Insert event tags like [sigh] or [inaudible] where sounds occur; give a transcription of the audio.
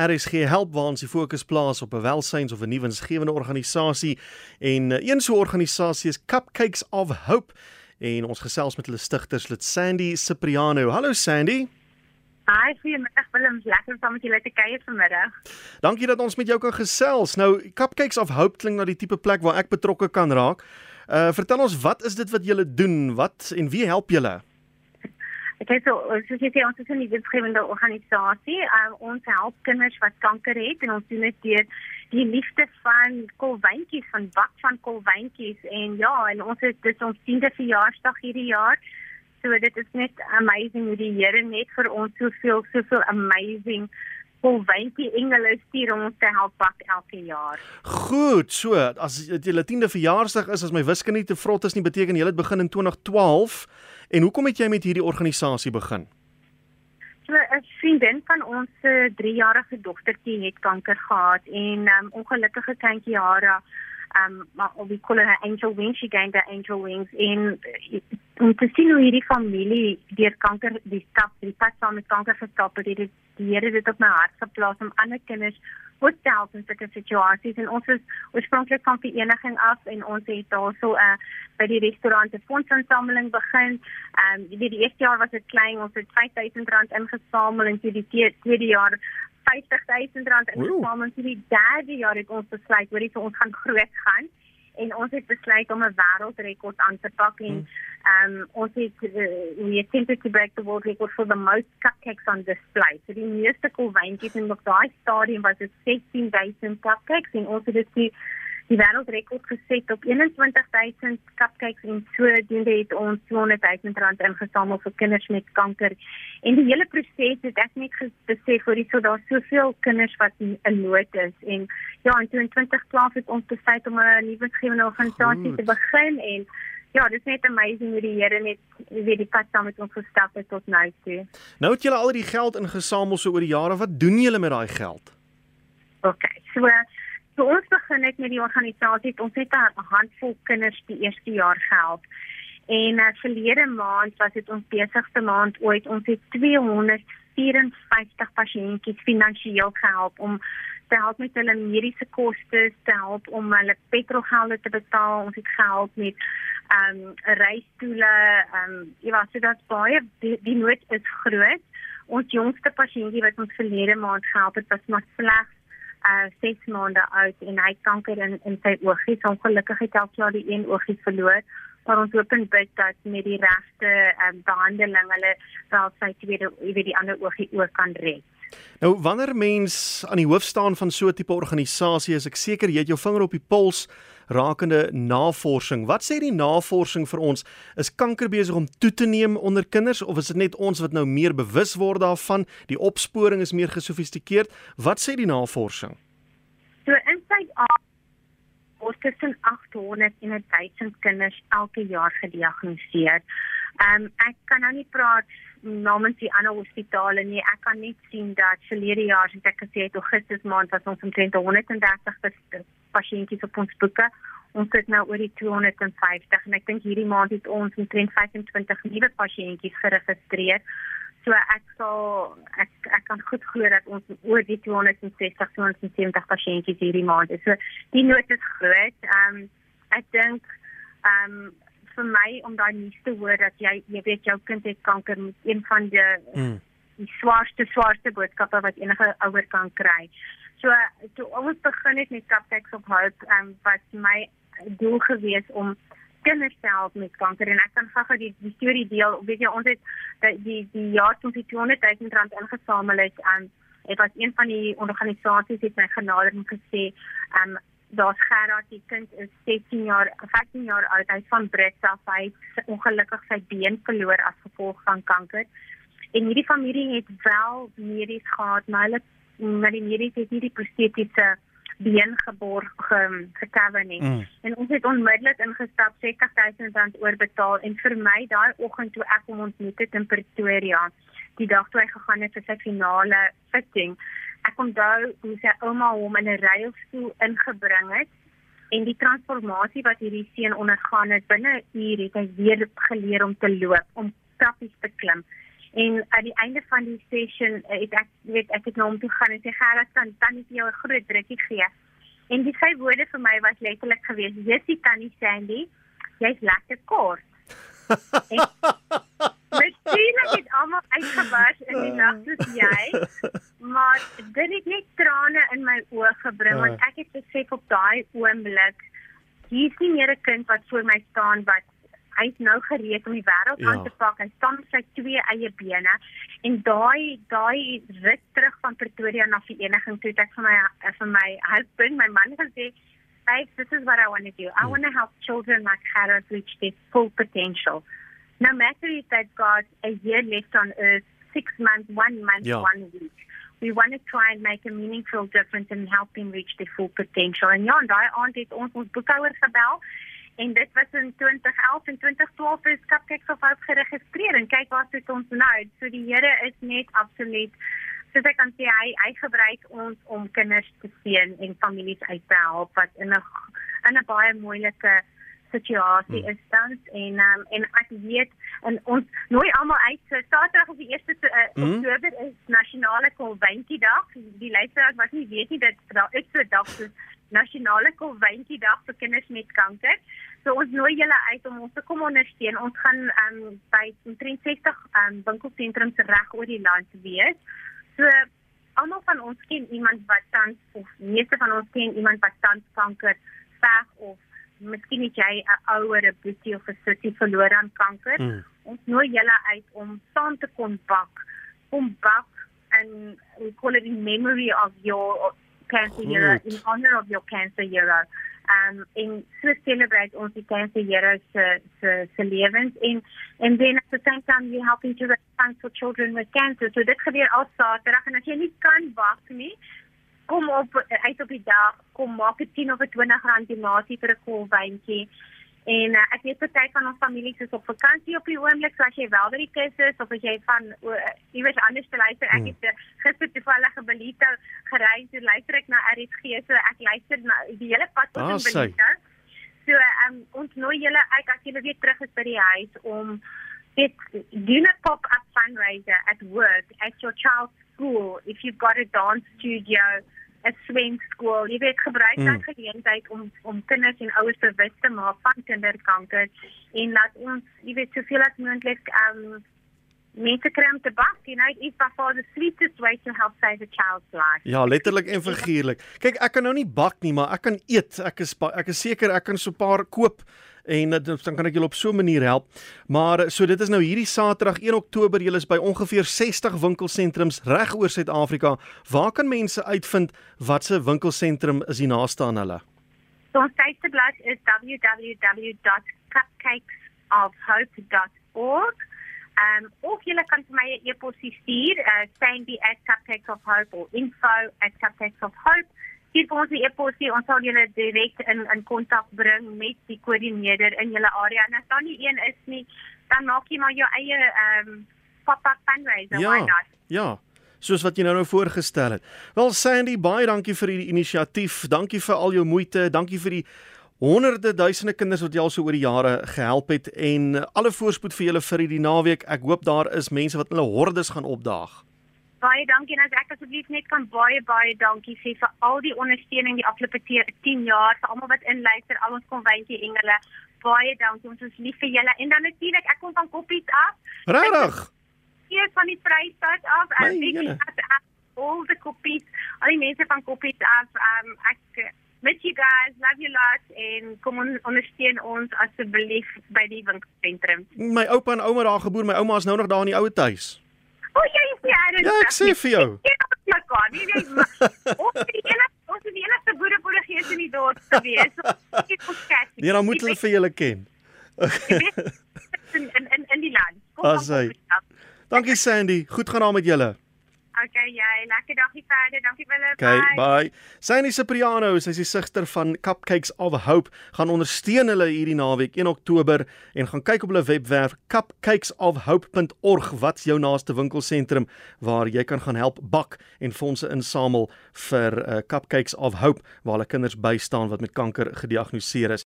RSG help waar ons die fokus plaas op 'n welsyns of 'n nuwe winsgewende organisasie en eh, een so 'n organisasie is Cupcakes of Hope en ons gesels met hulle stigters lid Sandy Cipriano. Hallo Sandy. Hi, goeiemiddag Willem, lekker om saam met julle te kuier vanmiddag. Dankie dat ons met jou kan gesels. Nou Cupcakes of Hope klink na die tipe plek waar ek betrokke kan raak. Uh vertel ons wat is dit wat julle doen? Wat en wie help julle? Ek het so soos jy sê ons is 'n nuwe organisasie. Uh, ons help kinders wat kanker het en ons doen dit deur die liefde van kolwyntjies van bak van kolwyntjies en ja, en ons het dis ons 10de verjaarsdag hierdie jaar. So dit is net amazing hoe die Here net vir ons soveel soveel amazing kolwyntjie engele stuur om ons te help bak elke jaar. Goed, so as dit julle 10de verjaarsdag is, as my wiskunde te vrot is nie beteken jy het begin in 2012. En hoekom het jy met hierdie organisasie begin? So 'n vriendin van ons se 3-jarige dogtertjie het kanker gehad en um, ongelukkige kindjie Hara um maar we call her angel wings she gained her angel wings in om te sien hoe hierdie familie deur kanker die stap die pad saam met kanker gestap het dit die Here dit op my hart geplaas om ander kinders self in sulke situasies. En ons is oorspronklik van die vereniging af en ons het daarso 'n uh, by die restaurant 'n fondsinsameling begin. Ehm um, die, die eerste jaar was dit klein, ons het R5000 ingesamel en toe die tweede jaar R50000 ingesamel. En toe die derde jaar het ons besluit hoor jy vir ons gaan groot gaan en ons het besluit om 'n wêreldrekord aan te pak en ehm um, ons het uh, we attempted to break the world record for the most cupcakes on display. So die meeste kolwyntjies in daai stadium was dit 16000 cupcakes en ons het dit die wêreldrekord geset op 21000 cupcakes en sodoende het ons 200000 rand ingesamel vir kinders met kanker. En die hele proses het ek net besef hoe dit so daar soveel kinders wat in nood is en ja, in 2012 het ons besluit om 'n nuwe gewende organisasie te begin en Ja, dit is net amazing hoe die Here net weer die pad saam met ons gestap het tot nou toe. Nou het julle al die geld ingesamel so oor die jare. Wat doen julle met daai geld? OK. So So ons begin net met die organisasie. Ons het 'n handvol kinders die eerste jaar gehelp. En uh, verlede maand was dit ons besigste maand ooit. Ons het 254 pasiëntjies finansiëel gehelp om te help met hulle mediese kostes, te help om hulle petrolgelde te betaal. Ons het gehelp met ehm um, reistoele, ehm um, jy weet, so dat baie die, die nood is groot. Ons jongste pasiëntie wat ons verlede maand gehelp het, was maar slegs uh 6 maande oud en hy kanker in in sy oogie. So ongelukkig het hy al klaar die een oogie verloor. Maar ons hoop en bid dat met die regte um, behandeling hulle wel sy tweede, jy weet die ander oogie ook kan red. Nou wanneer mens aan die hoof staan van so 'n tipe organisasie, is ek seker jy het jou vinger op die pols rakende navorsing. Wat sê die navorsing vir ons? Is kanker besig om toe te neem onder kinders of is dit net ons wat nou meer bewus word daarvan? Die opsporing is meer gesofistikeerd. Wat sê die navorsing? So in Suid-Afrika word tussen 800 en 1000 kinders elke jaar gediagnoseer. Ehm um, ek kan nou nie praat namens die ander hospitale nie. Ek kan net sien dat verlede jaar, soos ek gesê het, Augustus maand was ons omtrent 130 pasiëntjies op ons boeke. Ons het nou oor die 250 en ek dink hierdie maand het ons omtrent 25 nuwe pasiëntjies geregistreer. So ek sal ek ek kan goed glo dat ons oor die 260 270 pasiëntjies hierdie maand is. So die nood is groot. Ehm um, ek dink ehm um, vir my om daai nuus te hoor dat jy jy weet jou kind het kanker met een van die mm. die swaarste swaarste boodskappe wat enige ouer kan kry. So toe ons begin het met Captex of Hope um, wat my doel gewees om kinders te help met kanker en ek kan gou die, die storie deel. Weet jy ons het die die, die jaar toe die 200 000 rand ingesamel het aan um, Dit was een van die organisasies het my genader en gesê, ehm um, daar's Gerard, die kind is 16 jaar, 15 jaar oud, hy's van Brits af, hy het ongelukkig sy been verloor as gevolg van kanker. En hierdie familie het wel medies gehad, maar hulle maar die medies het nie die prostetiese been geborg gekover nie. Mm. En ons het onmiddellik ingestap, 60000 rand oorbetaal en vir my daai oggend toe ek hom ontmoet het in Pretoria, die dag toe hy gegaan het vir sy finale fitting, ek onthou hoe sy ouma hom in 'n rolstoel ingebring het en die transformasie wat hierdie seun ondergaan het binne 'n uur het hy weer geleer om te loop, om trappies te klim. En aan die einde van die session uh, het ek weet ek het na hom toe gaan en sê Gerard kan tannie vir jou 'n groot drukkie gee. En die vyf woorde vir my was letterlik gewees: "Jessie tannie Sandy, jy's lekker kort." [laughs] Miskien het almal uitgebars in die nag soos jy, [laughs] maar dit het net trane in gebring want ek het besef op daai oomblik hier's nie meer 'n kind wat voor my staan wat hy's nou gereed om die wêreld ja. aan te pak. Hy staan op sy twee eie bene. En daai daai rit terug van Pretoria na Vereniging toe ek vir my vir my husband, my man gesê, "Hey, this is what I want to do. I hmm. want to help children like Harold reach their full potential. No matter if they've got a year left on earth, 6 months, 1 month, ja. 1 week." We want to try and make a meaningful difference in helping reach their full potential. En ja, daai aand het ons ons boekhouer gebel en dit was in 2011 en 2012 is Cupcakes of Hope geregistreer en kyk waar sit ons nou. So die Here is net absoluut soos ek kan sê hy hy gebruik ons om kinders te seën en families uit te help wat in 'n in 'n baie moeilike situasie hmm. is dan en um, en ek weet en ons nooi almal so Saterdag op die 1ste uh, hmm. Oktober is nasionale konvensie dag. Die luisteraars wat nie weet nie dat daar is so 'n dag so nasionale konvensie dag vir kinders met kanker. So ons nooi julle uit om ons te kom ondersteun. Ons gaan um, by 63 um, winkelsentrums reg oor die land wees. So almal van ons ken iemand wat tans of meeste van ons ken iemand wat tans kanker veg of miskien het jy 'n ouer boetie of 'n sussie verloor aan kanker. Hmm. Ons nooi julle uit om saam te kom bak. Kom bak and we call it in memory of your cancer Goed. hero in honor of your cancer hero um en so celebrate ons die cancer heroes se se se lewens en en then at the same time you helping to raise funds for children with cancer so dit gebeur al Saterdag en as jy nie kan wag nie kom op uit op die dag kom maak 'n 10 of 'n 20 rand donasie vir 'n kolwyntjie En uh, ek weet party van ons families is op vakansie op die oomblik, so as jy wel by die kus is of as jy van uh, iewers anders te luister, ek hmm. het uh, gister toevallig 'n Belito gery, so luister ek na RSG, so ek luister na die hele pad tot ah, in Belito. So um, ons nooi julle uit as julle weer terug is by die huis om dit doen 'n pop-up fundraiser at work at your child's school if you've got a dance studio 'n swemskool. Jy weet gebruik mm. daai geleentheid om om kinders en ouers bewus te maak van kinderkanker en laat ons, jy weet, soveel as moontlik um mense kry om te bak, you know, it's by far the sweetest way to help save a child's life. Ja, letterlik en figuurlik. Kyk, ek kan nou nie bak nie, maar ek kan eet. Ek is ek is seker ek kan so 'n paar koop en dan kan ek julle op so 'n manier help. Maar so dit is nou hierdie Saterdag 1 Oktober, julle is by ongeveer 60 winkelsentrums reg oor Suid-Afrika. Waar kan mense uitvind wat se winkelsentrum is die naaste aan hulle? So ons tuisblad is www.cupcakesofhope.org. Um of jy kan vir my 'n e-pos stuur, uh, sandy@cupcakesofhope of info@cupcakesofhope Hier vir ons die e-posie, ons sal julle direk in in kontak bring met die koördineerder in julle area. En as daar nie een is nie, dan maak jy maar jou eie ehm um, pop-up fundraiser, ja, why not? Ja. Soos wat jy nou nou voorgestel het. Wel Sandy, baie dankie vir die inisiatief. Dankie vir al jou moeite. Dankie vir die honderde duisende kinders wat jy al so oor die jare gehelp het en alle voorspoed vir julle vir hierdie naweek. Ek hoop daar is mense wat hulle hordes gaan opdaag. Baie dankie en as ek asseblief net kan baie baie dankie sê vir al die ondersteuning die afgelope 10 jaar vir almal wat inluister, al ons konwyntjie engele. Baie dankie, ons is lief vir julle en dan natuurlik ek kom van Koppies af. Regtig? Hier van die Vrystaat af en ek het al die Koppies, al die mense van Koppies af. Um ek met you guys, love you lot en kom on, ondersteun ons asseblief by die winkelsentrum. My oupa en ouma daar geboor, my ouma is nou nog daar in die ou huis. O, jy is nie uit. Ja, ek sê vir jou. Ja, kan nie net. [laughs] Ons die enigste ons die enigste boere boere gees in die dorp gewees. Nee, dan moet hulle vir julle ken. in in in die land. Asai. Dankie Sandy. Goed gaan daar met julle. Okay, jy, lekker dagie verder. Dankie Willem. Okay, bye. Synie Cipriano, sy is die sigter van Cupcakes of Hope, gaan ondersteun hulle hierdie naweek 1 Oktober en gaan kyk op hulle webwerf cupcakesofhope.org wat jou naaste winkelsentrum waar jy kan gaan help bak en fondse insamel vir uh, Cupcakes of Hope waar hulle kinders bystaan wat met kanker gediagnoseer is.